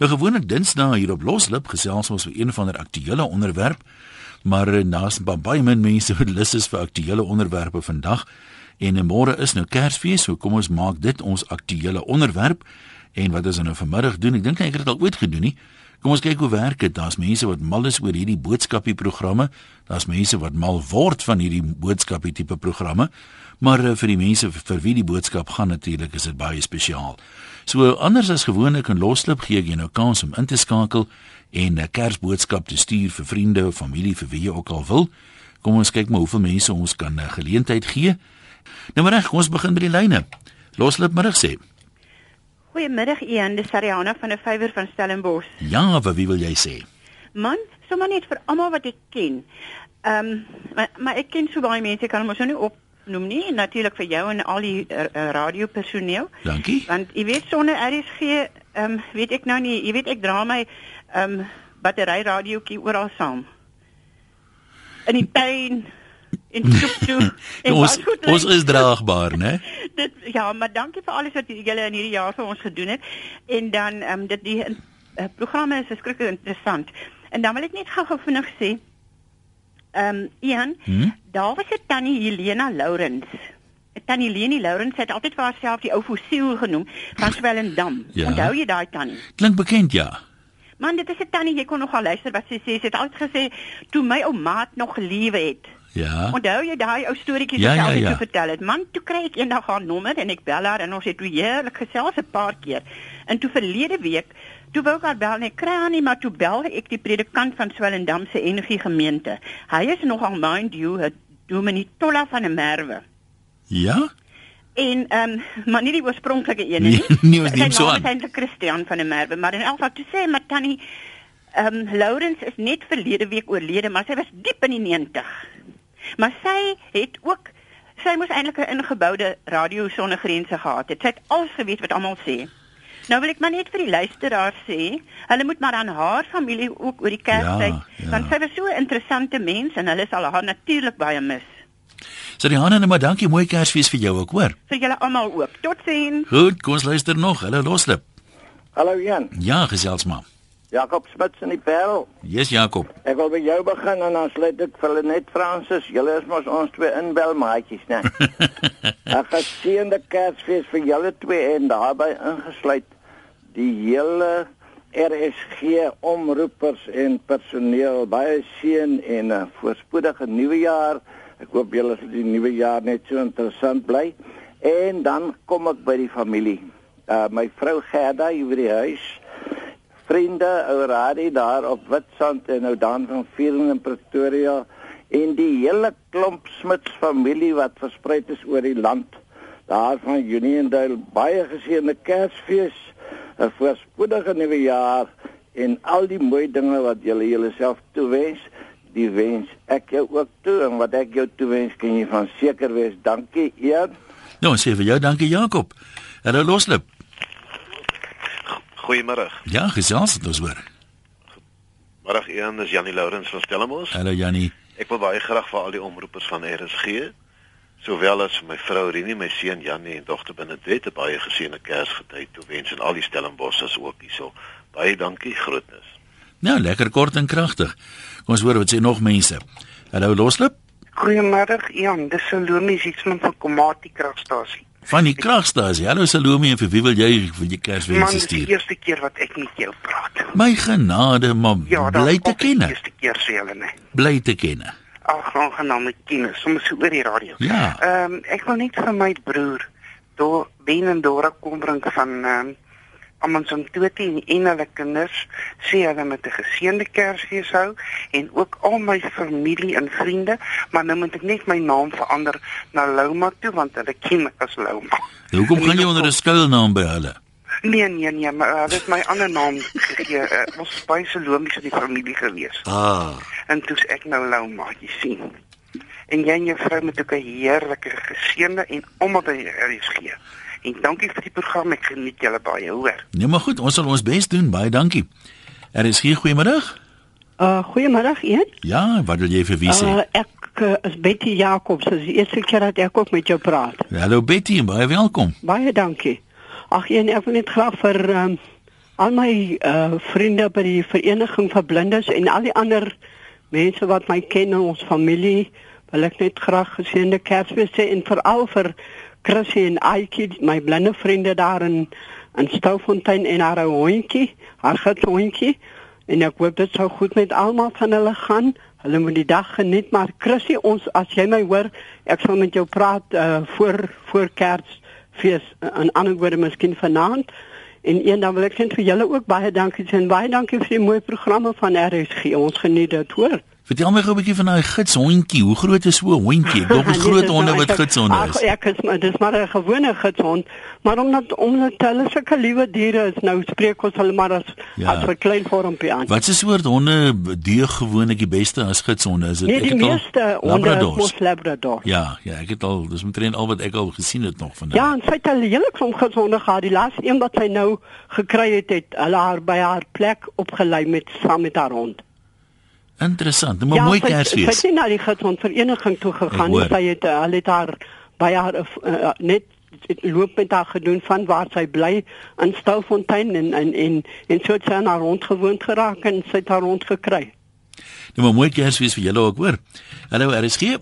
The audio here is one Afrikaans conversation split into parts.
Nou gewoonlik dinsdae hier op Loslip gesels ons oor een van die aktuelle onderwerp, maar eh, daar's baie min mense wat lus is vir aktuelle onderwerpe vandag. En môre is nou Kersfees, so kom ons maak dit ons aktuelle onderwerp. En wat ons nou vanmiddag doen, ek dink ek het dit al ooit gedoen nie. Kom ons kyk hoe werk dit. Daar's mense wat mal is oor hierdie boodskapie programme. Daar's mense wat mal word van hierdie boodskapie tipe programme. Maar uh, vir die mense vir wie die boodskap gaan natuurlik is dit baie spesiaal. So anders as gewoonlik in loslip gee ek jou nou kans om in te skakel en 'n Kersboodskap te stuur vir vriende of familie vir wie jy ook al wil. Kom ons kyk maar hoeveel mense ons kan 'n uh, geleentheid gee. Nou maar reg, ons begin by die lyne. Loslip middag sê. Goeiemiddag Ian, dis Sariana van 'n vywer van Stellenbosch. Ja, wat wie wil jy sê? Man, sommer net vir almal wat ek ken. Ehm, um, maar, maar ek ken so baie mense, kan ons nou nie opnoem nie, natuurlik vir jou en al die uh, radiopersoneel. Dankie. Want jy weet sonder RSG, ehm, um, weet ek nou nie, jy weet ek dra my ehm um, battery radiootjie oral saam. In die tuin en soek toe. En ons ons is draagbaar, né? dit ja, maar dankie vir alles wat julle in hierdie jaar vir ons gedoen het. En dan ehm um, dit die uh, programme is verskriklik interessant. En dan wil ek net gou-gou vinnig sê ehm um, Ian, hmm? daar was 'n tannie Helena Lourens. Tannie Leni Lourens het altyd vir haarself die ou fossiel genoem van Swellendam. Ja. Onthou jy daai tannie? Klink bekend, ja. Man, dit is 'n tannie, jy kon nog al luister wat sy sê. Sy het altyd gesê toe my ou maat nog gelewe het. Ja. Onthou jy daai ou storieetjies ja, wat ja, altyd ja. ja. vertel het? Man, toe kry ek eendag haar nommer en ek bel haar en ons het toe heerlik gesels 'n paar keer. En toe verlede week, toe wou ek haar bel en ek kry haar nie, maar toe bel ek die predikant van Swellendam se NG gemeente. Hy is nogal mind you, het Dominee Tolla van 'n Merwe. Ja? En ehm um, maar nie die oorspronklike een nie. Nee, nie ons neem so aan. Sy is Christian van 'n Merwe, maar in elk geval toe sê maar tannie ehm um, Lawrence is net verlede week oorlede, maar sy was diep in die 90. Maar sy het ook sy moes eintlik 'n ingeboude radio sonder grense gehad het. Sy het alles geweet wat almal sê. Nou wil ek maar net vir die luisteraars sê, hulle moet maar aan haar familie ook oor die Kerstyd, Ja, ja. want sy was so 'n interessante mens en hulle sal haar natuurlik baie mis. So die Hanne, maar dankie, mooi Kersfees vir jou ook, hoor. Vir julle almal ook. Totsiens. Goed, kom ons luister nog. Hulle loslip. Hallo Jan, Ja, gesels maar. Jakob Smits in die Parel. Yes, Jakob. Ek wil by jou begin en dan sluit ek vir hulle net Fransis. Julle is mos ons twee inbelmaatjies, né? 'n Geseënde Kersfees vir julle twee en daarbey ingesluit die hele RSG omroepers en personeel. Baie seën en 'n voorspoedige nuwe jaar. Ek hoop julle sal die nuwe jaar net so interessant bly. En dan kom ek by die familie. Uh my vrou Gerda hier by die huis vriende ou Radi daar op Witstrand en nou dan van Viering in Pretoria en die hele klomp Smits familie wat versprei is oor die land. Daar van Uniondale baie geseënde Kersfees, 'n voorspoedige nuwe jaar en al die mooi dinge wat julle julleself toewens, die wens ek jou ook toe en wat ek jou toewens kan jy van seker wees. Dankie, Ian. Nou, sê vir jou dankie Jakob. Hulle loslip. Goeiemôre. Ja, gesels het ons hoor. Middag Ian, dis Janie Lourens van Stellenbosch. Hallo Jannie. Ek wil baie graag vir al die omroepers van RSG, sowel as vir my vrou Rini, my seun Janie en dogter Benedette baie geseënde Kersgetyd toewens en al die Stellenbossers ook hierso. Baie dankie, groetnis. Nou, lekker kort en kragtig. Kom ons hoor wat sê nog mense. Hallo loslip. Goeiemôre, Ian. Dis Salome Sietsman van Komati kragstasie. Van die kragstasie. Hallo Salome en vir wie wil jy vir die Man, Kerswense dis die stuur? eerste keer wat ek met jou praat. My genade, man. Ja, bly te kom die ken. Eerste keer sê hulle nee. Bly te ken. Ag, aangename kennis, soms so oor die radio. Ja. Ehm um, ek wil net vir my broer, Dor Ben en Dora kom bring van ehm um, Amandsantoti en en hulle kinders sê hulle met 'n geseënde Kersfees hou en ook al my familie en vriende, maar nou moet ek net my naam verander na Louma toe want hulle ken my as Louma. Hoekom gaan jy onder 'n skuilnaam by hulle? Nee nee nee, maar uh, dit is my ander naam gegee. Uh, ons is baie selomies in die familie gewees. Ah. En toe's ek nou Louma, jy sien. En jy en jou vrou moet ook 'n heerlike geseënde en almal by RSG. En dankie vir die program. Ek geniet julle baie, hoor. Nee, maar goed, ons sal ons bes doen. Baie dankie. Er is hier goeiemiddag. Uh goeiemiddag Ian. Ja, wat wil jy vir wie sê? Uh ek uh, is Betty Jacobs. Dis die eerste keer dat ek ook met jou praat. Hallo Betty, en baie welkom. Baie dankie. Ag Ian, ek wil net graag vir um, al my uh, vriende by die vereniging vir blindes en al die ander mense wat my ken in ons familie wil ek net graag geseënde Kersfees sê en veral vir Chrissy en Aitjie my blinde vriende daar in in Stouffontein en haar hondjie haar getoentjie en ek hoop dit sou goed met almal van hulle gaan hulle moet die dag geniet maar Chrissy ons as jy my hoor ek sal met jou praat uh, voor voor Kersfees in ander woorde miskien vanaand En een dan wil ek net vir julle ook baie dankie sê en baie dankie vir die mooi programme van RSG. Ons geniet dit, hoor. Vertel my gou 'n bietjie van daai gidshondjie. Hoe groot is so 'n hondjie? Dog 'n Nee, groot honde nou wat ek- gidshonde Ag, is. Ek is maar dis maar 'n gewone gidshond, maar omdat omdat hulle sulke liewe diere is, nou spreek ons hulle maar as Ja. as 'n klein vormpie aan. Wat se soort honde deeg gewoonlik die beste as gidshonde? Is dit Nee, die het al meeste honde is mos labrador. Ja, ja, ek het al dis omtrent al wat ek al gesien het nog vandag. Ja, en sy het al 'n hele klomp gidshonde gehad. Die laaste een wat sy nou gekry het, het hulle haar by haar plek opgelei met saam met haar hond. Interessant. Maar mooi sy- Sy Kersfees. het nie na die gidshondvereniging toe gegaan nie. Sy het uh, hulle het haar by haar uh, net loop met haar gedoen van waar sy bly in Stouffontein en en en en so het sy aan haar hond gewoond geraak en sy het haar hond gekry. Nou maar mooi Kersfees vir julle ook, hoor. Hallo RSG.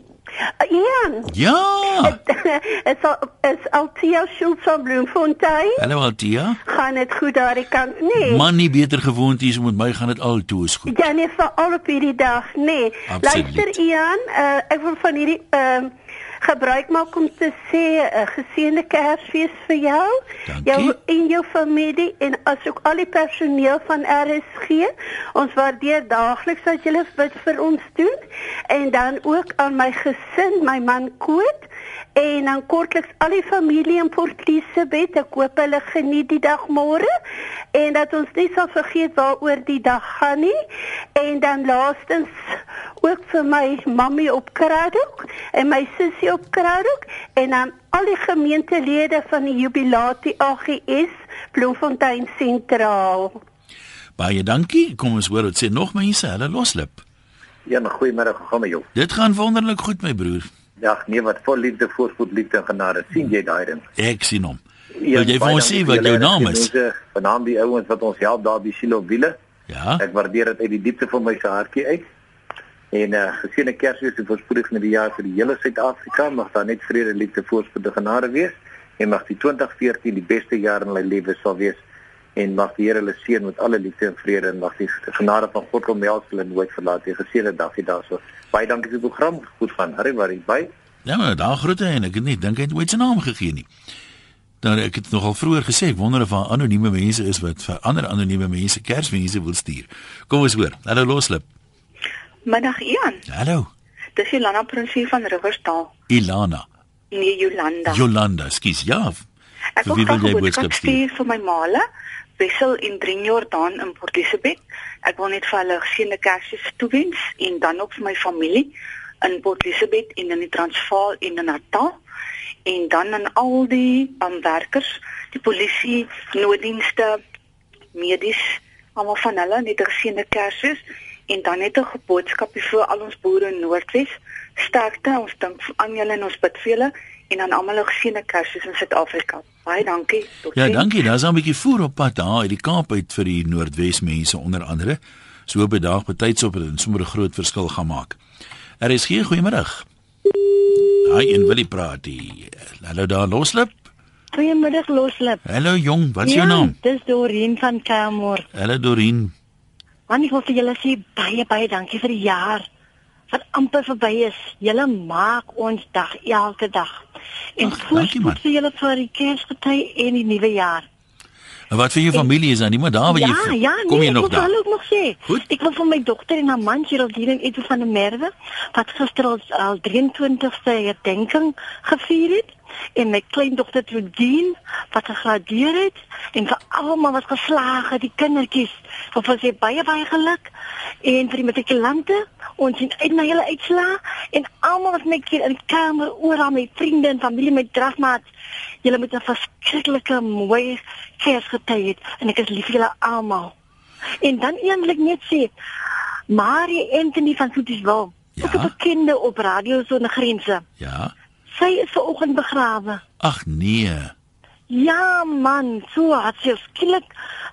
Ian, Ja. is al is Altia Schultz van Bloemfontein. Hallo Altia. Gaan dit goed daar die kant? Nee. Man nie beter gewoontes om met my gaan dit al toe is goed. Ja, nee, veral op hierdie dag, nee. Absoluut. Luister Ian, uh, ek wil van hierdie ehm gebruik maak om te sê 'n uh, geseënde Kersfees vir jou, Dankie. jou en jou familie en asook al die personeel van RSG. Ons waardeer daagliks dat julle dit vir ons doen en dan ook aan my gesin, my man Koot en dan kortliks al die familie in Port Elizabeth. Ek hoop hulle geniet die dag môre en dat ons nie sal vergeet waaroor die dag gaan nie. En dan laastens ook vir my mammie op Kraddock en my sussie op Kraddock en dan al die gemeentelede van die Jubilatie AGS Bloemfontein Sentraal. Baie dankie. Kom ons hoor wat sê nog mense. Hulle loslip. Ja, 'n goeiemiddag, hoe gaan met jou? Dit gaan wonderlik goed my broer. Ja, nee, wat vol liefde, voorspoed, liefde en genade. sien jy daai ding? Ek sien hom. Ja, Wil jy vir ons sê wat vir jou naam is? mense, Vanaand die ouens wat ons help daar by Silo Wiele. Ja. Ek waardeer dit uit die diepte van my se hartjie uit. En uh geseënde Kersfees en voorspoedig met die jaar vir die hele Suid-Afrika. Mag daar net vrede, liefde, voorspoed en genade wees. En mag die 2014 die beste jaar in hulle lewe sal wees. En mag die Here hulle seën met alle liefde en vrede en mag die genade van God omhels hulle nooit verlaat nie. Geseënde dag hier daarso. Baie dankie vir die program. Goed gaan. Harry, waar jy by? Ja, maar daar groete en ek het nie dink hy het ooit sy naam gegee nie. Dan ek het nogal vroeër gesê ek wonder of daar anonieme mense is wat vir ander anonieme mense Kersmense wil stuur. Kom ons hoor. Hallo loslip. Middag Ian. Hallo. Dis Jolanda Prinsie van Riversdal. Ilana. Nee, Jolanda. Jolanda, skus. Ja. Ek wil graag 'n boodskap stuur vir my maale, Wessel en Drin Jordan in Port Elizabeth. Ek wil net vir hulle geseënde Kersfees toewens en dan ook vir my familie in Port Elizabeth en in die Transvaal en in Natal en dan aan al die um, werkers, die polisie, nooddienste, medies, almal van hulle net 'n geseënde Kersfees en dan net 'n boodskapie vir al ons boere in Noordwes. Sterkte, ons dink aan julle en ons bid vir julle en aan almal 'n geseënde Kersfees in Suid-Afrika. Baie dankie. Tot Ja, sien. dankie. Daar's 'n bietjie voer op pad daar uit die Kaap uit vir die Noordwes mense onder andere. So bedag betyds op en sommer 'n groot verskil gaan maak. Er is geen goeiemiddag. Hi, en wil jy praat? hier? Hallo daar loslip. Goeiemiddag Loslip. Hallo jong, wat is jou naam? Dis Dorien van Kamer. Hallo Dorien. Want ek wil vir julle sê baie baie dankie vir die jaar wat amper verby is. Julle maak ons dag elke dag. En voorspoed vir julle vir die Kersgety en die nuwe jaar. En wat vir jou familie is dan nie maar daar waar ja, jy ja, kom nee, jy nog ek wil daar? hulle ook nog sê. Goed. Ek wil vir my dogter en haar man Geraldine en Edo van der Merwe wat gister al, al 23ste herdenking gevier het en my kleindogter Trudien wat gegradueer het en vir almal wat geslaag het, die kindertjies. Wil vir sê baie baie geluk en vir die matrikulante ons sien uit na julle uitslae en almal wat net hier in die kamer oral met vriende en familie met dragmaats. Julle moet 'n verskriklike mooi Kersgety hê en ek is lief vir julle almal. En dan eintlik net sê Marie Anthony van Soetiswil, Ja. ook 'n bekende op radio sonder grense. Ja. Sy is ver oggend begrawe. Ag nee. Ja man, so het sy skielik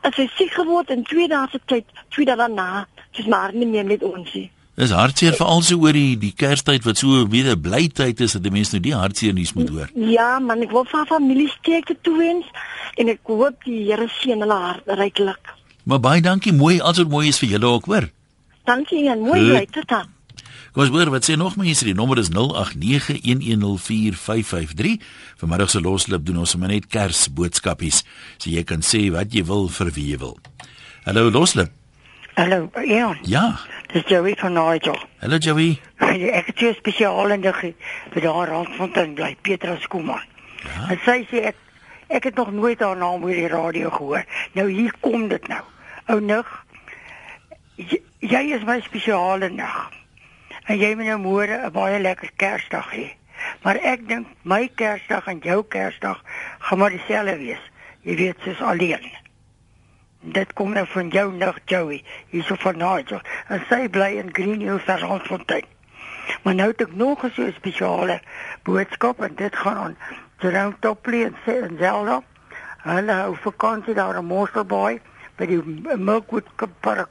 as sy siek geword in 2 dae se tyd, 2 dae daarna, sy's maar nie meer met ons nie. Dis hartseer veral so oor die die Kerstyd wat so weer 'n bly tyd is dat die mense nou die hartseer nuus moet hoor. Ja man, ek wil vir familie sterkte toewens en ek hoop die Here seën hulle hart ryklik. Maar baie dankie, mooi, alsoos mooi is vir julle ook, hoor. Dankie en mooi bly tot dan. Kom ons hoor wat sê nog mense, die nommer is 0891104553. Vanmiddag se loslip doen ons sommer net Kersboodskapies, so jy kan sê wat jy wil vir wie jy wil. Hallo loslip. Hallo, Ian. Ja. Dis Joey van Nigel. Hallo Joey. Ek het twee spesiale dinge vir daar Randfontein bly, Petra Skooman. Ja. En sy sê ek ek het nog nooit haar naam oor die radio gehoor. Nou hier kom dit nou. Ou nig. Jy, jy is my spesiale nig. En jy moet nou môre 'n baie lekker Kersdag hê. Maar ek dink my Kersdag en jou Kersdag gaan maar dieselfde wees. Jy weet soos alleen. Dit kom nou van jou nig Joey, hierso van Nigel. En sy bly in Green Hills daar Randfontein. Maar nou het ek nog 'n so spesiale boodskap en dit gaan aan Jerome Topley en sê en Zelda. Hulle hou vakansie daar in Mosselbaai by die Milkwood Park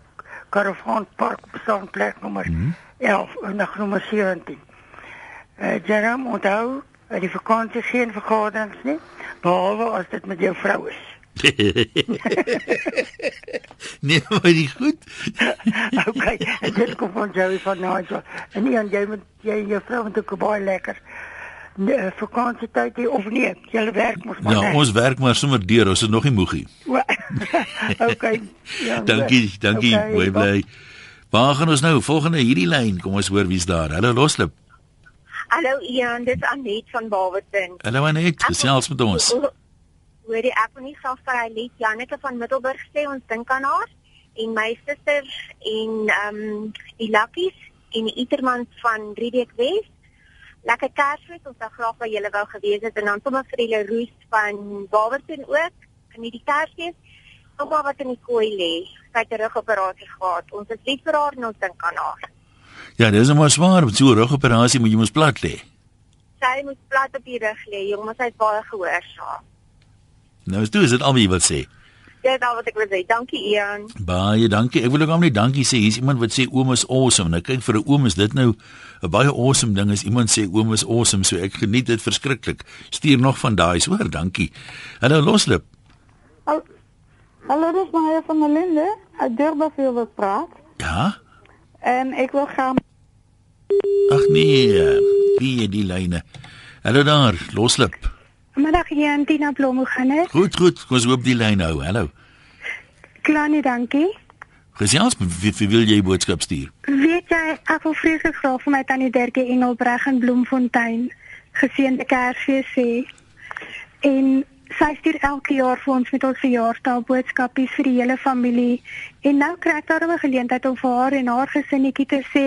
Caravan Park bestaan plek nommer hmm. 11 en nog nommer 17. Uh, Jerome onthou, uh, die vakansie geen vergaderings nie, behalwe as dit met jou vrou is. Nee, maar dit goed. okay, en dit kom van Joey van Nigel. En nie aan jy met jy en jou vrou moet ook baie lekker nee, vakansietyd hê of nee, jy werk mos maar. Ja, net. ons werk maar sommer deur, ons is nog nie moegie. okay. Ja, dankie, dankie, okay, mooi bly. Waar gaan ons nou? Volgende hierdie lyn. Kom ons hoor wie's daar. Hallo Loslip. Hallo Ian, dit is Anet van Barberton. Hallo Anet, gesels met ons. Hoor die ek wil nie graag vir hy lied Janneke van Middelburg sê ons dink aan haar en my suster en ehm um, die Lakkies en die Itermans van Riedeek Wes. Lekker Kersfees, ons sou graag by julle wou gewees het en dan sommer vir die Roos van Barberton ook in die Kersfees. Ouma wat in die kooi lê, sy het 'n rugoperasie gehad. Ons is lief vir haar en ons dink aan haar. Ja, dis nou maar swaar met so 'n rugoperasie moet jy mos plat lê. Sy moet plat op die rug lê, jong, maar sy het baie gehoorsaam. Nou is dit is dit al wat jy wil sê. Dit is al wat ek wil sê. Dankie Ian. Baie dankie. Ek wil ook net dankie sê. Hier's iemand wat sê oom is awesome. Nou kyk vir 'n oom is dit nou 'n baie awesome ding as iemand sê oom is awesome. So ek geniet dit verskriklik. Stuur nog van daai, hoor, dankie. Hallo Loslip. Hallo, hallo dis Maria van der Linde. Ek durf veel wat praat. Ja? En ek wil gaan Ag nee, wie die lyne. Hallo daar, Loslip. Middag Jan, Tina Blom, hoe gaan dit? Goed, goed. Kom ons hoop die lyn hou. Hallo. Klaar nie, dankie. Gesels wie, wie wil jy boodskap stuur? Weet jy, ek wil vreeslik graag vir my tannie Dirkie Engelbreg in Bloemfontein geseënde Kersfees sê. En sy stuur elke jaar vir ons met ons verjaarsdag boodskapies vir die hele familie. En nou kry ek daarom 'n geleentheid om vir haar en haar gesinnetjie te sê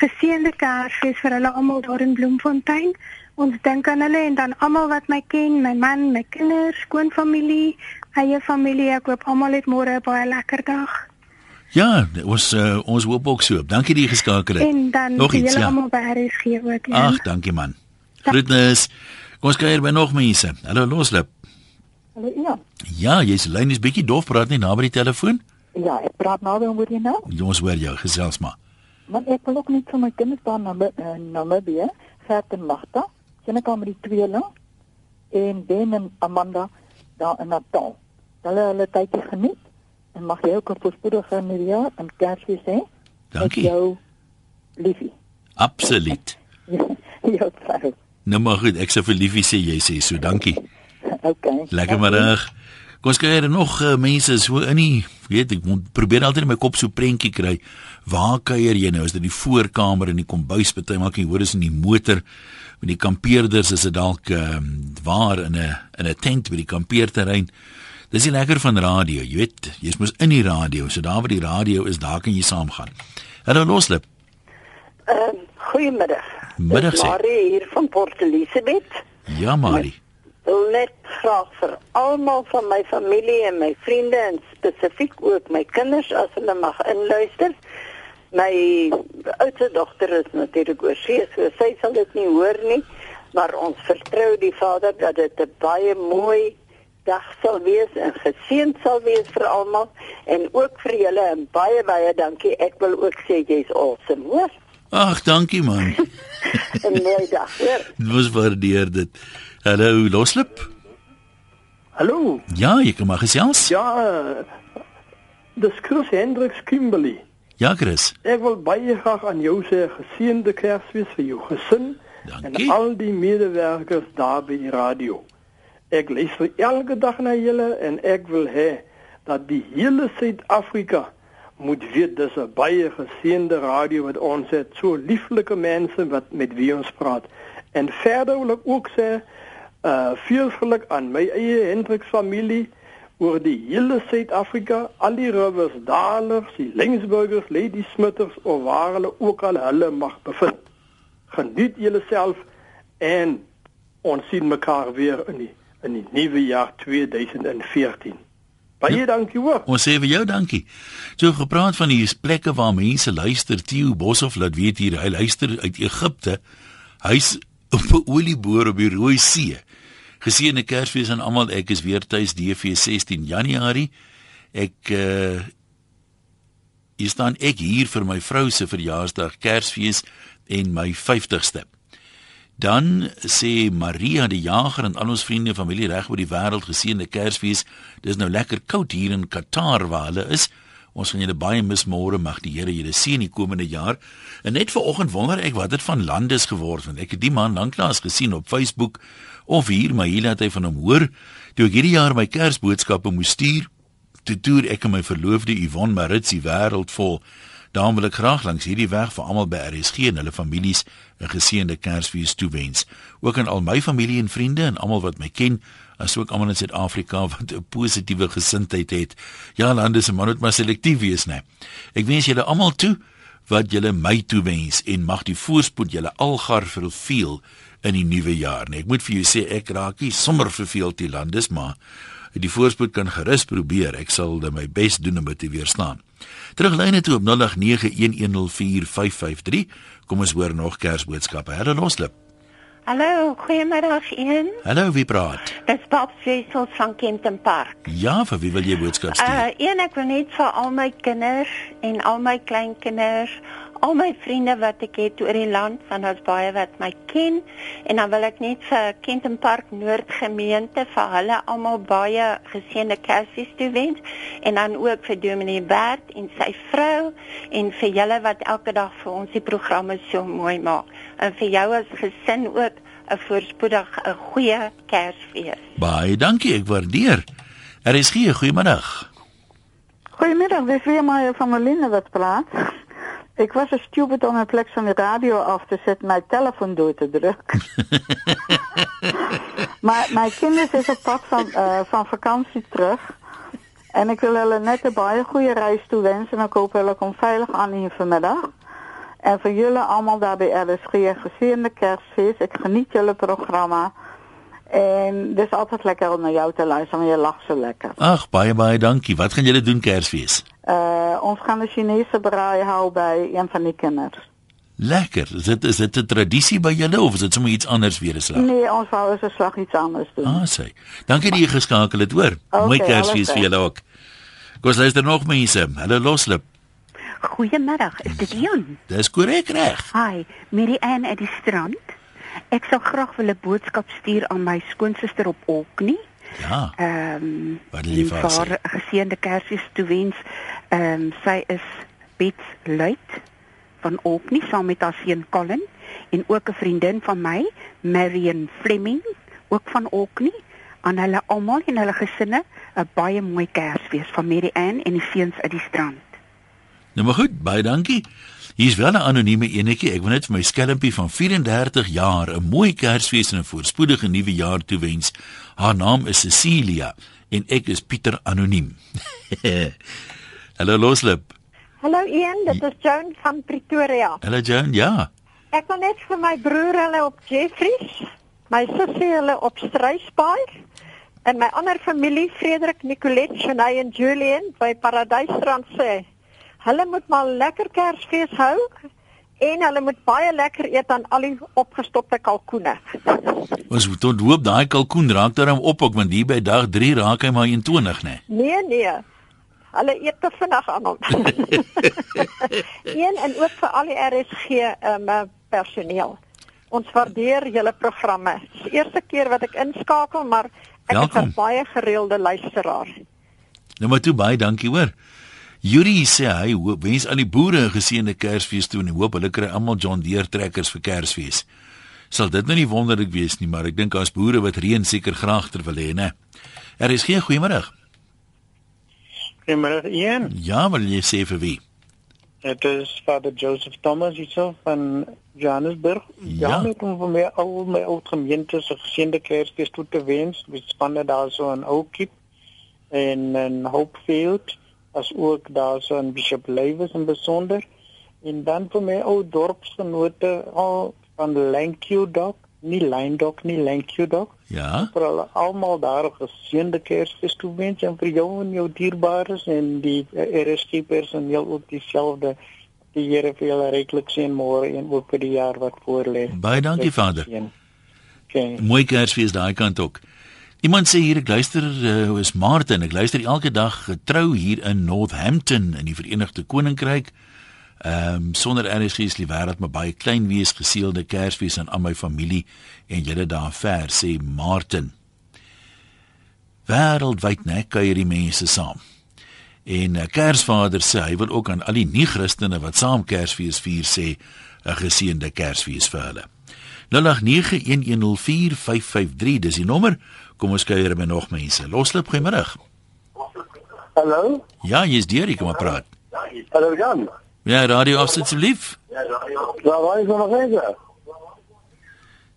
geseënde Kersfees vir hulle almal daar in Bloemfontein. Ons dink aan hulle en dan almal wat my ken, my man, my kinders, skoonfamilie, eie familie. Ek hoop almal het môre 'n baie lekker dag. Ja, ons uh, ons hoop ook so. Dankie dat jy geskakel het. En dan nog iets, ja. almal by RSG ook. Ja. Ag, dankie man. Groetnis. Kom ons kyk by nog mense. Hallo Loslip. Hallo ja. Ja, jy's lyn is bietjie dof, praat nie naby die telefoon. Ja, ek praat nou dan oor jy nou. Ons hoor jou, gesels maar. Maar ek wil ook net vir my kinders daar na uh, Namibië, Gert en Magda, sien ek al met die tweeling en Ben en Amanda daar in Natal. Hulle hulle tydjie geniet en mag jy ook 'n voorspoedige nuwe jaar en Kersfees hê. Dankie. Jou liefie. Absoluut. jou vrou. Nou maar goed, ek sou vir liefie sê jy sê so, dankie. Okay. Lekker middag. Kom ons kyk er nog uh, mense so in die weet ek moet probeer altyd in my kop so prentjie kry. Waar kuier jy nou? Is dit die voorkamer in die kombuis partymal kan jy hoor is in die motor met die kampeerders is dit dalk ehm um, waar in 'n in 'n tent by die kampeerterrein. Dis nie lekker van radio, jy weet, jy's mos in die radio, so daar waar die radio is, daar kan jy saamgaan. Hallo Loslip. Ehm uh, goeiemiddag. Middag sê. Marie hier van Port Elizabeth. Ja, Marie. Wil net graag vir almal van my familie en my vriende en spesifiek ook my kinders as hulle mag inluister. My oudste dogter is natuurlik oorsee, so sy sal dit nie hoor nie, maar ons vertrou die Vader dat dit 'n baie mooi dag sal wees en geseënd sal wees vir almal en ook vir julle en baie baie dankie. Ek wil ook sê jy's awesome, hoor. Ag, dankie man. 'n Mooi dag, hoor. Dit was waardeer dit. Hallo Loslip. Hallo. Ja, jy kan maar gesels. Ja, dis Chris Hendricks Kimberley. Ja, Chris. Ek wil baie graag aan jou sê geseënde Kersfees vir jou gesin Dankie. en al die medewerkers daar by die radio. Ek luister elke dag na julle en ek wil hê dat die hele Suid-Afrika moet weet dis 'n baie geseënde radio wat ons het, so lieflike mense wat met wie ons praat. En verder wil ek ook sê uh veel geluk aan my eie Hendriks familie oor die hele Suid-Afrika, al die rivers, dalers, die Lingsburgers, Lady Smitters of waar hulle ook al hulle mag bevind. Geniet julleself en ons sien mekaar weer in die in die nuwe jaar 2014. Baie ja. dankie hoor. Ons sê vir jou dankie. So gepraat van die plekke waar mense luister, Theo Boshoff laat weet hier, hy luister uit Egipte. Hy's op 'n olieboor op die Rooi See. Geseënde Kersfees aan almal. Ek is weer tuis DV 16 Januarie. Ek uh hier staan ek hier vir my vrou se verjaarsdag, Kersfees en my 50ste. Dan sê Maria die Jager en al ons vriende en familie reg oor die wêreld geseënde Kersfees. Dis nou lekker koud hier in Qatar waar hulle is. Ons gaan julle baie mis môre. Mag die Here julle seën die komende jaar. En net vanoggend wonder ek wat het van landes geword want ek het die man lanklaas gesien op Facebook of hier maar hier het hy van hom hoor. Toe ek hierdie jaar my Kersboodskappe moes stuur, toe toer ek en my verloofde Yvonne Maritsi wêreld vol. Daarom wil ek graag langs hierdie weg vir almal by RSG en hulle families 'n geseënde Kersfees toewens. Ook aan al my familie en vriende en almal wat my ken, asook almal in Suid-Afrika wat 'n positiewe gesindheid het. Ja, lande se man moet maar selektief wees, né? Ek wens julle almal toe wat julle my toewens en mag die voorspoed julle algar verveel in die nuwe jaar. Nee, ek moet vir jou sê ek raak nie sommer verveeld die landes, maar die voorspoed kan gerus probeer. Ek sal dit my bes doen om dit te weerstaan. Teruglyne toe op 0891104553. Kom ons hoor nog Kersboodskappe. Hallo Loslip. Hallo, goeiemiddag een. Hallo, wie praat? Dis Bob Cecil van Kenton Park. Ja, vir wie wil jy boodskap stuur? Uh, een ek wil net vir al my kinders en al my kleinkinders, al my vriende wat ek het oor die land, want daar's baie wat my ken en dan wil ek net vir Kenton Park Noord gemeente vir hulle almal baie geseënde Kersfees toewens en dan ook vir Dominee Bert en sy vrou en vir julle wat elke dag vir ons die programme so mooi maak en vir jou as gesin ook 'n voorspoedig 'n goeie Kersfees. Baie dankie, ek waardeer. Er is hier goeiemiddag. Goedemiddag, dit is weer maar van Melinda wat praat. Ik was een stupid om in plaats van de radio af te zetten, mijn telefoon door te drukken. maar mijn kinderen is op pad van, uh, van vakantie terug. En ik wil hulle net een baie goede reis toewensen. En ik hoop hulle komt veilig aan hier vanmiddag. En voor jullie allemaal daar bij RSG een gezeerde kerstfeest. Ik geniet jullie programma. En het is altijd lekker om naar jou te luisteren, want je lacht zo lekker. Ag, baie baie dankie. Wat gaan julle doen Kersfees? Uh ons gaan 'n Chinese braai hou by een van die kinders. Lekker. Is dit is dit 'n tradisie by julle of is dit sommer iets anders weer 'n slag? Nee, ons wou eens 'n slag iets anders doen. Ah, sê. Dankie dat jy geskakel het, hoor. Okay, Mooi Kersfees vir julle ook. Kom ons luister nog mense. Hallo Loslip. Goeiemiddag, is dit Jan? Dis korrek reg. Hi, Mary Ann uit die strand. Ek sou graag wil 'n boodskap stuur aan my skoonsister op Orkney. Ja. Ehm um, Wat jy vir haar geseënde Kersfees toewens. Ehm um, sy is Bets Luit van Orkney saam met haar seun Colin en ook 'n vriendin van my, Marion Fleming, ook van Orkney. Aan hulle almal en hulle gesinne 'n baie mooi Kersfees van Mary Ann en die seuns uit die strand. Nou maar goed, baie dankie. Hier's wel 'n anonieme enetjie. Ek wil net vir my skelmpie van 34 jaar 'n mooi Kersfees en 'n voorspoedige nuwe jaar toewens. Haar naam is Cecilia en ek is Pieter anoniem. Hallo Loslip. Hallo Ian, dit is Joan van Pretoria. Hallo Joan. Ja. Ek wil net vir my broer hulle op Jeffries, my sussie hulle op Struisbaai en my ander familie Frederik, Nicolet, Shanae en Julian by Paradysstrand sê. Hulle moet maar lekker Kersfees hou en hulle moet baie lekker eet aan al die opgestopte kalkoene. Ons moet hoop daai kalkoen raak daarom op ook want hier by dag 3 raak hy maar 21 nê. Nee, nee. Hulle eet te vinnig aan hom. Een en ook vir al die RSG um, personeel. Ons waardeer julle programme. Dis die eerste keer wat ek inskakel, maar ek Welkom. is 'n baie gereelde luisteraar. Nou maar toe baie dankie hoor. Yuri sê hy hoop wens al die boere 'n geseënde Kersfees toe en hoop hulle kry almal John Deere trekkers vir Kersfees. Sal dit nou nie wonderlik wees nie, maar ek dink as boere wat reën seker graag ter wil hê, né? Er is geen goeiemôre. Goeiemôre Ian. Ja, wil jy sê vir wie? Dit is Vader Joseph Thomas hierso van Johannesburg. Ja. Ja, ek kom van my ou my ou gemeente se geseënde Kersfees toe te wens. Ons spanne daar so in Oudtshoorn en in Hopefield as ook daar so in Bishop Lywes in besonder. En dan vir my ou dorpsgenote al van Lankyudok, nie Lyndok nie, Lankyudok. Ja. vir hulle almal daar 'n geseënde Kersfees toe wens en vir jou en jou dierbares en die uh, RSG personeel ook dieselfde. Die Here vir julle ryklik seën môre en ook vir die jaar wat voorlê. Baie dankie Vader. Okay. Mooi Kersfees daai kant ook. Iemand sê hier ek luister uh, is Martin, ek luister elke dag getrou hier in Northampton in die Verenigde Koninkryk. Ehm um, sonder RSG is die wêreld maar baie klein wees geseelde Kersfees aan al my familie en julle daar ver sê Martin. Wêreldwyd net kuier die mense saam. En uh, Kersvader sê hy wil ook aan al die nie-Christene wat saam Kersfees vier sê 'n geseënde Kersfees vir hulle. 0891104553 dis die nommer. Kom ons kuier met nog mense. Loslip goeiemôre. Hallo? Ja, jy's deur, ek kom maar praat. Hallo Jan. Ja, radio asseblief. Waar waar is nog eens?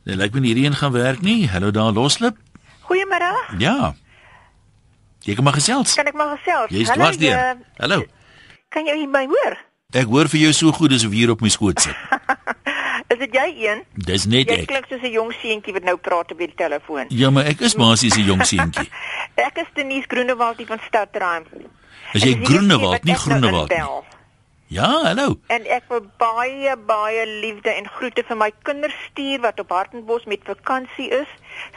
Nee, lyk my hierdie een gaan werk nie. Hallo daar Loslip. Goeiemôre. Ja. Jy kom maar gesels. Kan ek maar gesels? Jy's dwars deur. eh, Hallo. Kan jy my hoor? Ek hoor vir jou so goed as of hier op my skoot sit. Is dit jy een? Dis net Jy ek. klink soos 'n jong seentjie wat nou praat op die telefoon. Ja, maar ek is basies 'n jong seentjie. Ek is Denise Groenewald hier van Stadtruim. As jy die Groenewald, nie nou Groenewald nie. inbel. Ja, hallo. En ek wil baie baie liefde en groete vir my kinders stuur wat op Hartenbos met vakansie is.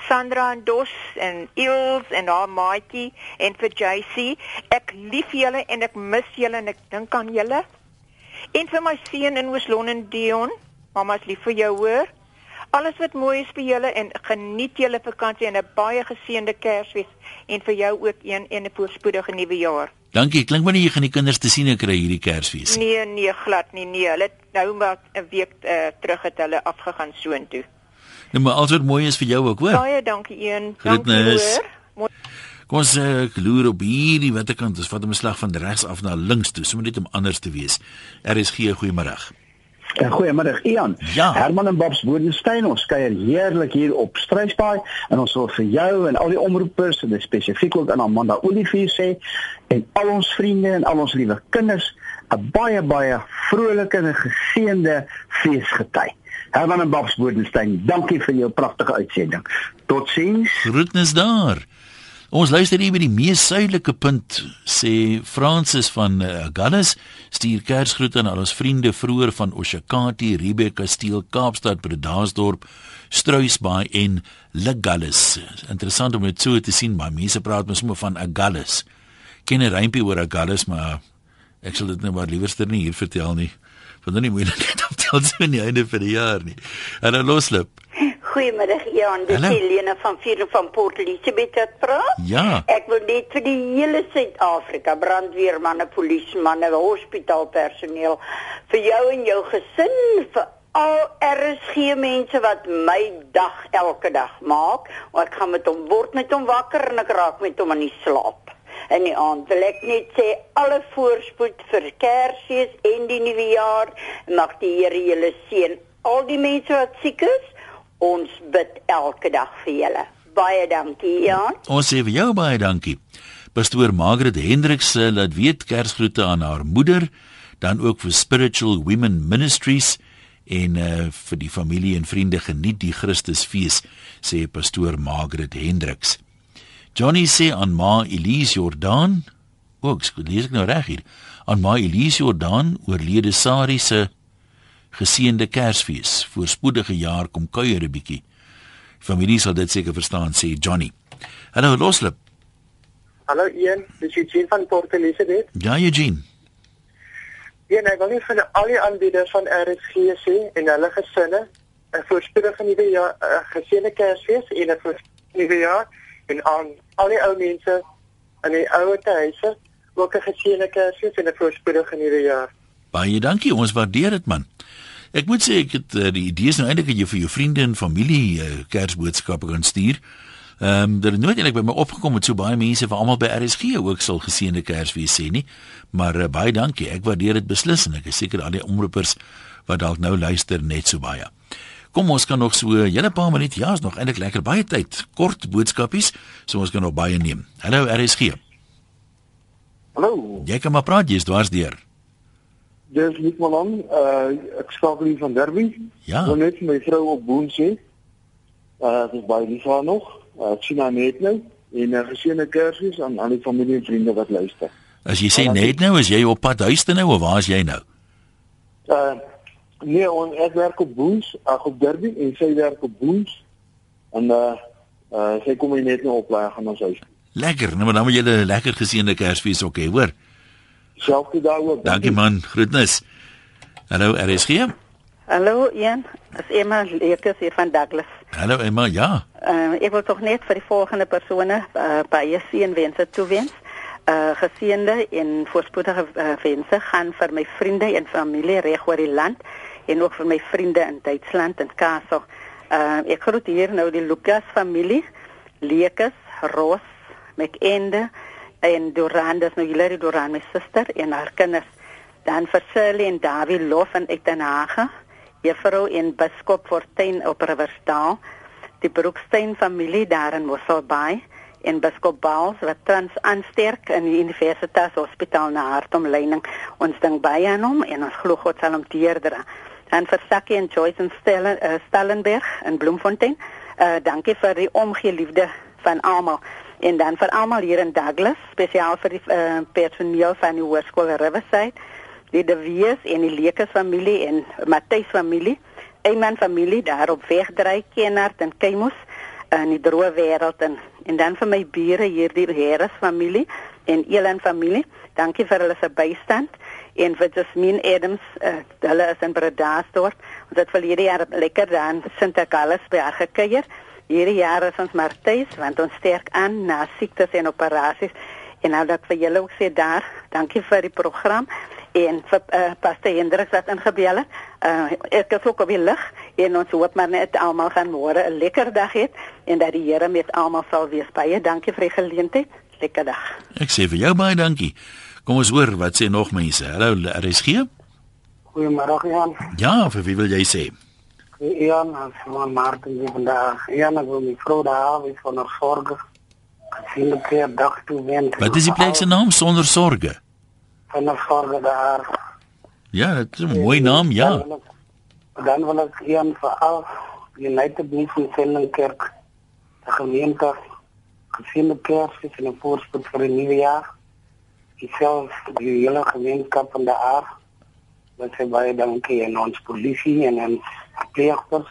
Sandra en Dos en Ils en haar maatjie en vir JC. Ek lief julle en ek mis julle en ek dink aan julle. En vir my seun in Oos-London Dion. Mamma's lief vir jou hoor. Alles wat mooi is vir julle en geniet julle vakansie en 'n baie geseënde Kersfees en vir jou ook een en 'n voorspoedige nuwe jaar. Dankie. Klink my nie jy gaan die kinders te sien kry hierdie Kersfees. Nee, nee, glad nie. Nee, hulle nou maar 'n week uh, terug het hulle afgegaan soontoe. Nou maar alles wat mooi is vir jou ook, hoor. Baie dankie een. Dankie Groetnis. hoor. Kom ons uh, loer op hierdie watterkant. Ons vat 'n slag van regs af na links toe, sommer net om anders te wees. Er is gee goeiemôre. Ja, Goeiemôre Ian. Ja. Herman en Babs Bodenstein, ons kuier heerlik hier op Struisbaai en ons wil vir jou en al die omroepers en spesifiek ook aan Amanda Olivier sê en al ons vriende en al ons liewe kinders 'n baie baie vrolike en geseënde feesgety. Herman en Babs Bodenstein, dankie vir jou pragtige uitsending. Totsiens. Groetnis daar. Ons luister hier by die mees suidelike punt sê Francis van uh, Galles stuur Kersgroete aan al ons vriende vroeër van Oshakati, Riebeek Kasteel, Kaapstad, Bredasdorp, Struisbaai en Legalles. Interessant om dit so te sien, maar mense praat mos sommer van Agalles. Ken 'n rympie oor Agalles, maar ek sal dit nou maar liewerster nie hier vertel nie. Want dan nie moeilikheid om te sien nie einde vir die jaar nie. En dan loslip. Goeiemiddag Jan, dis Hallo. Helena van Vier van Port Elizabeth wat praat. Ja. Ek wil net vir die hele Suid-Afrika, brandweermanne, polisiemanne, hospitaalpersoneel, vir jou en jou gesin, vir al RSG mense wat my dag elke dag maak, want ek gaan met hom word met hom wakker en ek raak met hom aan die slaap. En die aand wil ek net sê alle voorspoed vir Kersfees en die nuwe jaar. Mag die Here julle seën. Al die mense wat siek is, ons bid elke dag vir julle. Baie dankie, Jan. Ons sê vir jou baie dankie. Pastoor Margaret Hendriks eh, laat weet Kersgroete aan haar moeder, dan ook vir Spiritual Women Ministries en uh, vir die familie en vriende geniet die Christusfees, sê pastoor Margaret Hendriks. Johnny sê aan Ma Elise Jordan, ook lees ek nou reg hier, aan Ma Elise Jordan oorlede Sari se geseënde Kersfees. Voorspoedige jaar kom kuier 'n bietjie. Familie sal dit seker verstaan sê Johnny. Hallo Loslip. Hallo Ian, dis Eugene van Port Elizabeth. Ja Eugene. Ja, ek wil net vir al die aanbieders van RSG sê en hulle gesinne 'n voorspoedige nuwe jaar, 'n geseënde Kersfees en 'n voorspoedige nuwe jaar en aan al die ou mense in die ouer huise ook 'n geseënde Kersfees en 'n voorspoedige nuwe jaar. Baie dankie, ons waardeer dit man. Ek moet sê ek het uh, die idee is nou eintlik dat jy vir jou vriende en familie uh, Kersboodskappe kan stuur. Ehm um, dit het nooit eintlik by my opgekom met so baie mense vir almal by RSG ook sal geseënde Kersfees sê nie. Maar uh, baie dankie. Ek waardeer dit beslis en ek is seker al die omroepers wat dalk nou luister net so baie. Kom ons kan nog so 'n hele paar minute. Ja, is nog eintlik lekker baie tyd. Kort boodskapies, so ons kan nog baie neem. Hallo RSG. Hallo. Jy kan maar praat, jy's dwars deur. Dis nie maar dan, uh ek skakel hier van Derby. Ja. Wil net vir my vrou op Boon sê. Uh dis baie lief vir haar nog. Uh, ek sien haar net nou en 'n uh, geseënde Kersfees aan al die familie en vriende wat luister. As jy sê net nou, is jy op pad huis toe nou of waar is jy nou? Uh nee, on, ek werk op Boons, ag op Derby en sy werk op Boons. En uh uh sy kom hier net nou op laag gaan ons huis. Lekker, nou maar dan moet jy 'n lekker geseënde Kersfees ook hê, hoor. Selfde daar ook. Dankie man, groetnis. Hallo RSG. Hallo Ian, as Emma Leekes hier van Douglas. Hallo Emma, ja. Uh, ek wil tog net vir die volgende persone uh, baie seënwense toewens. Uh geseënde en voorspoedige uh, wense gaan vir my vriende en familie reg oor die land en ook vir my vriende in Duitsland en Kaapstad. Uh ek groet hier nou die Lucas familie, Leekes, Roos, McEnde en Duran, dis nou Hilary Duran, my suster en haar kinders. Dan vir Shirley en Dawie Lof in Etenhage, Juffrou en Biskop Fortuin op Riversdal, die Broekstein familie daar in Mosselbaai en Biskop Baals wat tans aansterk in die Universiteitshospitaal na hartomleiding. Ons dink baie aan hom en ons glo God sal hom deurdra. Dan vir Sakkie en Joyce en Stellen, uh, Stellenberg in Bloemfontein. Uh dankie vir die omgee liefde van almal en dan vir almal hier in Douglas, spesiaal vir die uh, personeel van die Hoërskool Riverside, die De Wees en die Lekes familie en Matthys familie, Eyman familie daar op Wegdry, Kenhardt en Keimos in die droë wêreld en en dan vir my bure hier die Harris familie en Elan familie. Dankie vir hulle se bystand en vir Jasmine Adams, uh, hulle is in Bredasdorp. Ons het verlede jaar lekker daar in Sint Carlos by haar gekuier. Hierdie jaar is ons maar tuis want ons sterk aan na siektes en operasies. En nou dat vir julle ook sê daar, dankie vir die program en vir uh, Pastor Hendrik wat ingebel het. Uh, ek is ook op die lig en ons hoop maar net almal gaan môre 'n lekker dag hê en dat die Here met almal sal wees. Baie dankie vir die geleentheid. Lekker dag. Ek sê vir jou baie dankie. Kom ons hoor wat sê nog mense. Hallo RSG. Goeiemôre Jan. Ja, vir wie wil jy sê? Jan, as man Martin hier vandag. Jan, ek wil my vrou daar wees van haar sorge. Gesien dat sy dag toe wend. Wat is die plek se naam sonder sorge? Van haar sorge daar. Ja, dit is 'n mooi naam, ja. Dan wil ek, dan wil ek Jan vir al United Mission Sendingkerk die gemeente gesiene Kersfees en 'n voorspoed vir die nuwe jaar. Dieself die hele gemeenskap van die aard. Wat sy baie dankie en ons polisie en ons pleegsters.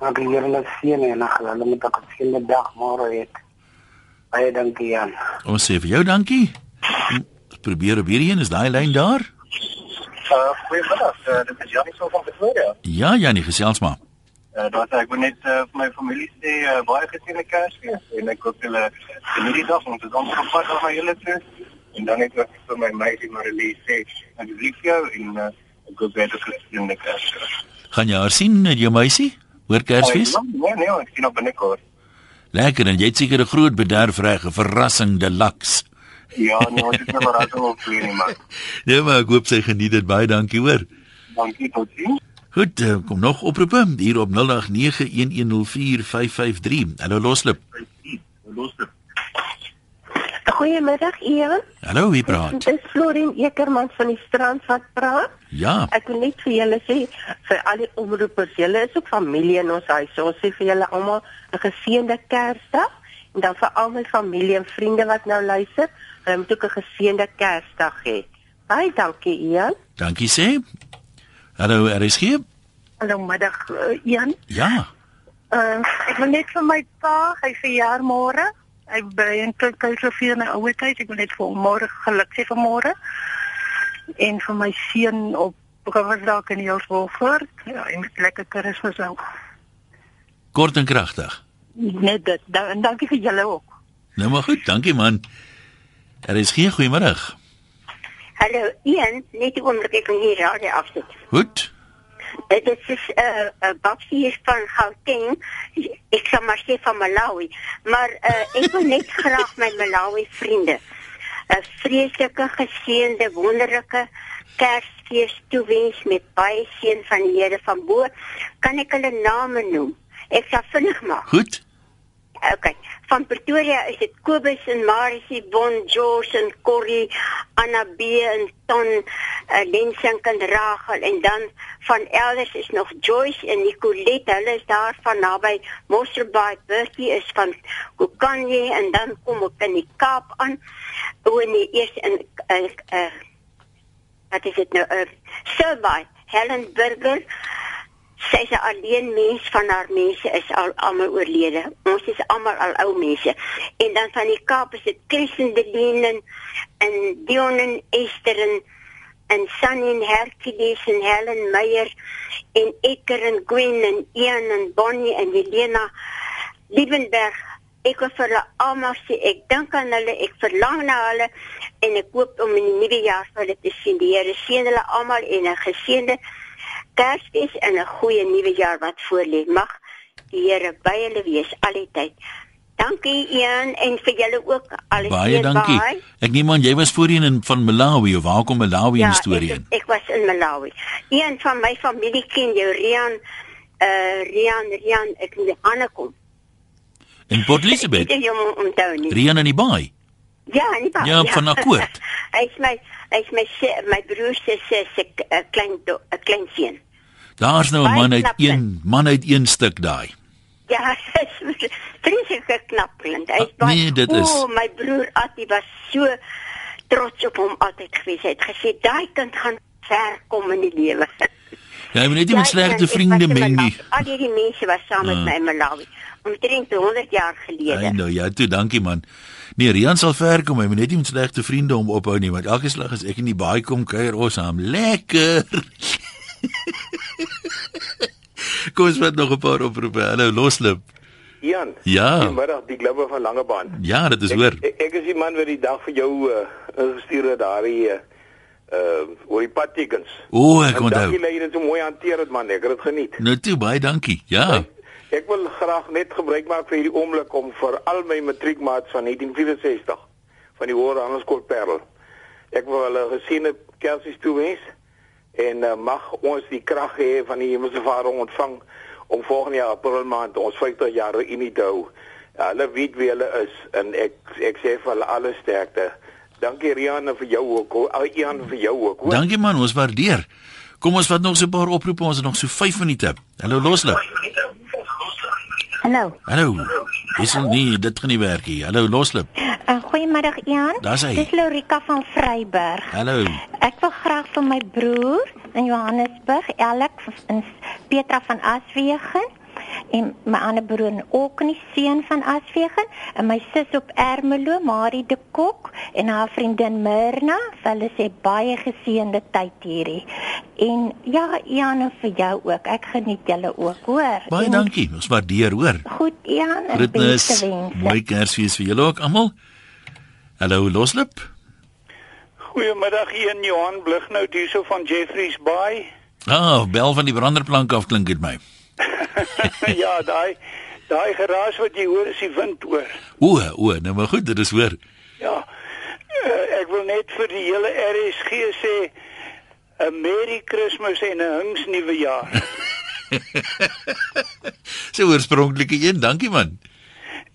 Maar die Here laat sien en ag hulle moet 'n gesiene dag môre hê. Baie dankie Jan. Ons sê vir jou dankie. Probeer op hierdie een is daai lyn daar? Uh, goeiemiddag, uh, dit is Janie so van Pretoria. Ja, Janie, gesels maar. Uh, dat ek wil net uh, vir my familie sê uh, baie gesiene Kersfees en ek hoop julle geniet die dag ons is ons op pad na julle toe. En dan het ek vir my meisie Marilee sê, ek lief jou en uh, ek hoop jy het 'n gesiene Kersfees. Gaan jy haar sien, eh, jou meisie? Hoor Kersfees? Uh, nee, nee, ek sien op binnekort. Lekker en jy het seker 'n groot bederf reg, 'n verrassing deluxe. Ja, nee, ons het 'n verrassing op vir nie man. Ja, maar ek hoop sy geniet dit baie. Dankie, hoor. Dankie tot sien. Goed, uh, kom nog oproepe hier op 0891104553. Hallo Loslip. Loslip. Goeiemiddag, Ewen. Hallo, wie praat? Dit is Florin Ekerman van die strand wat praat. Ja. Ek wil net vir julle sê vir al die omroepers, julle is ook familie in ons huis. So ons sê vir julle almal 'n geseënde Kersdag en dan vir al my familie en vriende wat nou luister, hulle moet ook 'n geseënde Kersdag hê. Baie dankie, Ian. Dankie sê. Hallo, RSG? Hallo middag uh, Jan. Ja. Uh, ek wil net vir my pa, hy verjaar môre. Hy bly in Kuilsrivier na Ouetyd. Ek wil net vir hom môre geluk sê vir môre. En vir my seun op Provinsdag in Hillsborough. Ja, en met lekker Kersfees nou. Kort en kragtig. Net dit. Da en dankie vir julle ook. Nou maar goed, dankie man. RSG, goeiemôre. Hallo, Ian, net die oomblik ek kan hier radio afsit. Goed. Dit is 'n uh, uh, baksie van Gauteng. Ek sal maar sê van Malawi, maar uh, ek wil net graag my Malawi vriende 'n vreeslike geseënde wonderlike Kersfees toewens met baie seën van die Here van bo. Kan ek hulle name noem? Ek sal vinnig maak. Goed. Okay. Van Pretoria is dit Kobus en Marisie Bon George en Corrie Anna B en Ton uh, Lensink en Rachel en dan van elders is nog Joyce en Nicolette. Hulle is daar van naby Mosselbaai. Bertie is van Kokanje en dan kom ek in die Kaap aan. O nee, eers in uh, uh, wat is dit nou? Uh, Silbaai. Helen Burger sy is 'n alleen mens van haar mense is al almal oorlede. Ons is almal al ou mense. En dan van die Kaap is dit Christen de Lenen en Dion en Esther en en Sunny en Hercules en Helen Meyer en Eker en Gwen en Ian en Bonnie en Helena Liebenberg. Ek wil vir hulle almal sê ek dink aan hulle, ek verlang na hulle en ek hoop om in die nuwe jaar vir hulle te sien. Die Here seën hulle almal en 'n geseënde Kersfees en 'n goeie nuwe jaar wat voorlê. Mag die Here by julle wees al die tyd. Dankie Ian en vir julle ook alles Baie dankie. Bye. Ek neem aan jy was voorheen in van Malawi of waar kom Malawi ja, in storie in? Ek, ek was in Malawi. Een van my familie ken jou Rian uh Rian Rian ek in die Anne kom. In Port Elizabeth. Ek jy moet onthou nie. Rian in die baai. Ja, in die baai. Ja, van Akkoord. hy is my hy is my my broer se se se klein 'n klein seun. Daar's nou 'n man uit een man uit een stuk daai. Ja, vreeslik knap klink. Hy is baie Nee, dit is. O, my broer Attie was so trots op hom altyd gewees. Hy het gesê daai kind gaan ver kom in die lewe. Ja, jy moet net nie met slegte vriende meng nie. Al die mense was saam met Ah. my in Malawi omtrent 100 jaar gelede. Ai nou, ja, toe dankie man. Nee, Rian sal ver kom, hy moet net nie met slegte vriende hom ophou nie, want elke slag as ek in die baai kom, kuier ons saam. Lekker. kom ons vat nog 'n paar oproepe. Hallo Loslip. Jan. Ja. Goeiemiddag, die glibbe van Langebaan. Ja, dit is hoor. Ek, ek, ek is die man wat die dag vir jou uh, ingestuur het daardie uh oor die padtekens. O, ek onthou. Dankie dat jy dit so mooi hanteer het man, ek het dit geniet. Nou toe baie dankie. Ja. Ek wil graag net gebruik maak vir hierdie oomblik om vir al my matriekmaats van 1964 van die Hoër Handelskool Parel. Ek wil hulle geseënde Kersfees toewens en uh, mag ons die krag hê van die Hemelse Vader ontvang om volgende jaar April maand ons 50 jaar reunie te hou. Ja, hulle weet wie hulle is en ek ek sê vir hulle alle sterkte. Dankie Rian en vir jou ook. Al Ian vir jou ook. hoor. Dankie man, ons waardeer. Kom ons vat nog so 'n paar oproepe, ons het nog so 5 minute. Hallo Loslip. Hallo. Hallo. Dis nie, dit gaan nie werk nie. Hallo Loslip. Uh, Goeiemiddag Ian. Dis Lorika van Vryburg. Hallo. Ek wil graag vir my broer in Johannesburg, Elk in Petra van Aswegen en my ander broer in Oknie seun van Aswegen en my sus op Ermelo, Marie de Kok en haar vriendin Mirna. Hulle sê baie geseënde tyd hierdie. En ja, Ian en vir jou ook. Ek geniet julle ook, hoor. Baie en, dankie. Ons waardeer, hoor. Goed, Groetnis. beste wense. Mooi Kersfees vir julle ook almal. Hallo Loslip. Goeiemiddag hier in Johan Blighnout hierso van Jeffreys Bay. Ah, bel van die branderplank af klink dit my. ja, daai daai geraas wat jy hoor is die wind hoor. O, o, nou maar goed, dit is hoor. Ja. Uh, ek wil net vir die hele RSG sê 'n Merry Christmas en 'n Hings nuwe jaar. So oorspronklike een, dankie man.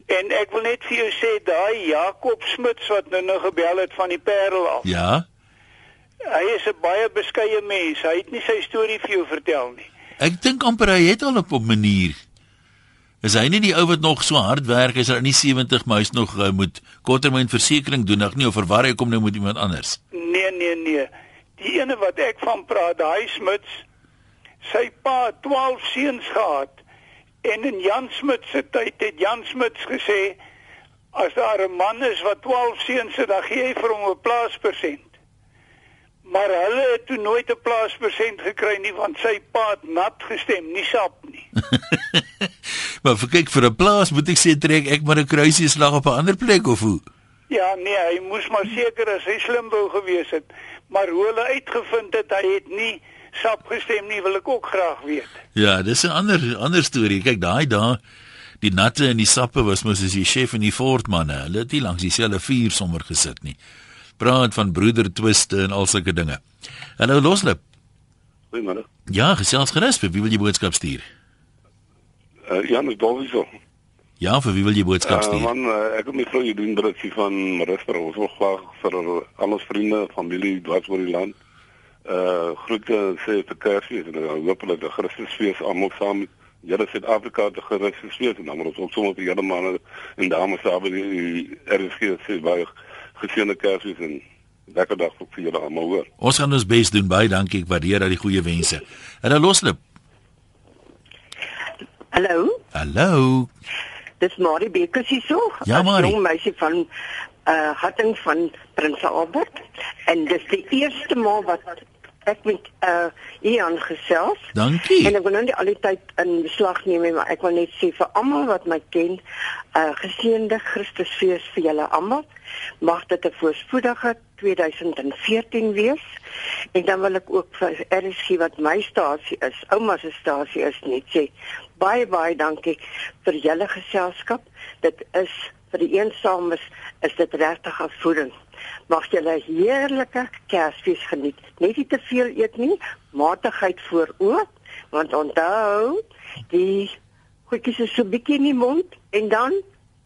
en ek wil net vir jou sê daai Jakob Smits wat nou nou gebel het van die Parel af. Ja. Hy is 'n baie beskeie mens. Hy het nie sy storie vir jou vertel nie. Ek dink amper hy het al op 'n manier. Is hy nie die ou wat nog so hard werk is, hy nie 70, maar hy's nog uh, moet korttermynversekering doen, nog nie of verwar hy kom nou met iemand anders. Nee, nee, nee. Die ene wat ek van praat, daai Smits Sy pa het 12 seuns gehad. En in Jan Smit se tyd het Jan Smit gesê as daar 'n man is wat 12 seuns het, dan gee hy vir hom 'n plaaspersent. Maar hulle het toe nooit 'n plaaspersent gekry nie want sy pa het nat gestem, nie sap nie. maar vir kyk vir 'n plaas moet ek sê trek ek maar 'n kruisie slag op 'n ander plek of hoe? Ja, nee, hy moes maar seker as hy slim wou gewees het. Maar hoe hulle uitgevind het hy het nie sap gestem nie, wil ek ook graag weet. Ja, dis 'n ander ander storie. Kyk, daai daai die natte en die sappe was mos as die chef en die fortmanne. Hulle het nie langs dieselfde vuur sommer gesit nie. Praat van broeder twiste en al sulke dinge. Hallo Loslip. Goeiemôre. Ja, gesels gerus. Wie wil jy boodskap stuur? Uh, Janus Boviso. Ja, vir wie wil jy boodskap stuur? Uh, man, uh, ek het my vrou doen britsie van Marister. Ons wil graag vir al ons vriende, familie dwars oor die land. Uh groete sê vir Kersfees en uh, hopelik 'n Christusfees almal saam. Julle Suid-Afrika te Christusfees en dan moet ons sommer vir julle manne en dames daar by die RSG sê baie geseënde Kersfees en lekker dag vir julle almal hoor. Ons gaan ons bes doen. Baie dankie. Ek waardeer al die goeie wense. En dan loslip. Hallo. Hallo. Dis Marie Bekes hier so. Ja, Marie. Jong meisie van uh Hatting van Prins Albert en dis die eerste maal wat ek met uh Ian gesels. Dankie. En ek wil nou nie al die tyd in beslag neem nie, maar ek wil net sê vir almal wat my ken, uh geseënde Christusfees vir julle almal. Mag dit 'n voorspoedige 2014 wees. En dan wil ek ook vir RSG wat my stasie is, ouma se stasie is net sê baie baie dankie vir julle geselskap. Dit is vir die eensames is dit regtig afvoeding. Mag julle heerlike Kersfees geniet. Net nie te veel eet nie, matigheid voor oë, want onthou, die goedjies is so bietjie in die mond en dan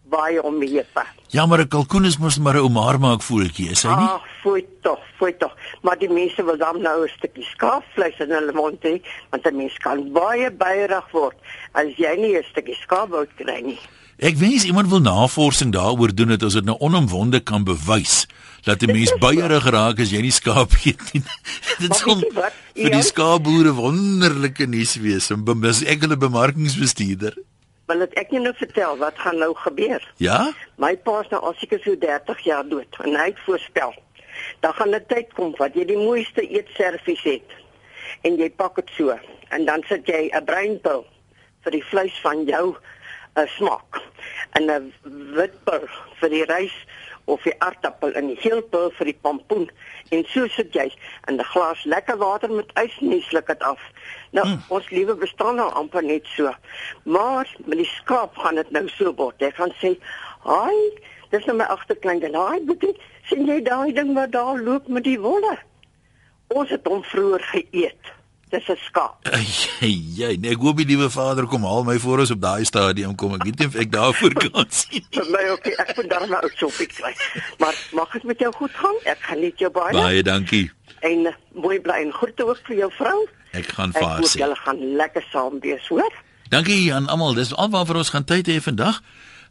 baie om die heupe. Ja, maar 'n kalkoen is mos maar 'n omaar maak voeltjie, is hy nie? Ag, fooi tog, fooi tog. Maar die mense wil dan nou 'n stukkie skaapvleis in hulle mond hê, want 'n mens kan baie beierig word as jy nie 'n stukkie skaapbout kry nie. Ek wens iemand wil navorsing daaroor doen dat ons dit nou onomwonde kan bewys dat 'n mens beierig raak as jy nie skaap eet nie. dit sal vir die skaapboere wonderlike nuus wees en bemis ek hulle bemarkingsbestuurder. Wil dit ek net nou vertel wat gaan nou gebeur? Ja? My pa is nou al seker so 30 jaar dood en hy het voorspel. Dan gaan 'n tyd kom wat jy die mooiste eetservies het en jy pak dit so en dan sit jy 'n breinpil vir die vleis van jou uh, smaak en 'n witpil vir die rys of die aardappel en die geelpil vir die pompoen en so sit jy in 'n glas lekker water met ys neuslik dit af. Nou mm. ons liewe bestaan nou amper net so. Maar met die skaap gaan dit nou so word. Jy gaan sê, "Haai, dis nou my agterklein en haai, boetie, sien jy daai ding wat daar loop met die wolle? Ons het hom vroeër geëet." Dis 'n skaap. Jy, nee, ek hoop die liewe Vader kom haal my voor ons op daai stadium kom. Ek weet nie of ek daarvoor kan sien. Vir my okay, ek moet dan nou so pik kry. Maar mag dit met jou goed gaan? Ek geniet jou baie. Baie dankie. En uh, mooi bly en groete ook vir jou vrou. Ek gaan vir haar sê. Julle gaan lekker saam wees, hoor? Dankie aan almal. Dis alwaar ons gaan tyd hê vandag.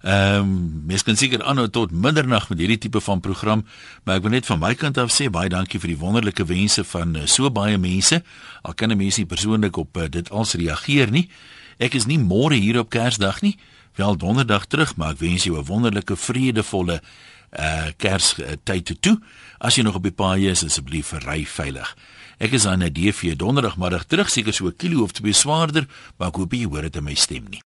Ehm um, mens kan seker aanhou tot middernag met hierdie tipe van program, maar ek wil net van my kant af sê baie dankie vir die wonderlike wense van uh, so baie mense. Al kan 'n mens nie persoonlik op uh, dit als reageer nie. Ek is nie môre hier op Kersdag nie, wel donderdag terug, maar ek wens jou 'n wonderlike vredevolle uh Kerstyd toe. As jy nog op die paai is, asseblief ry veilig. Ek is aan 'n DV donderdagmiddag terug, seker so 'n kilo of twee swaarder, maar ek hoop jy hoor dit in my stem nie.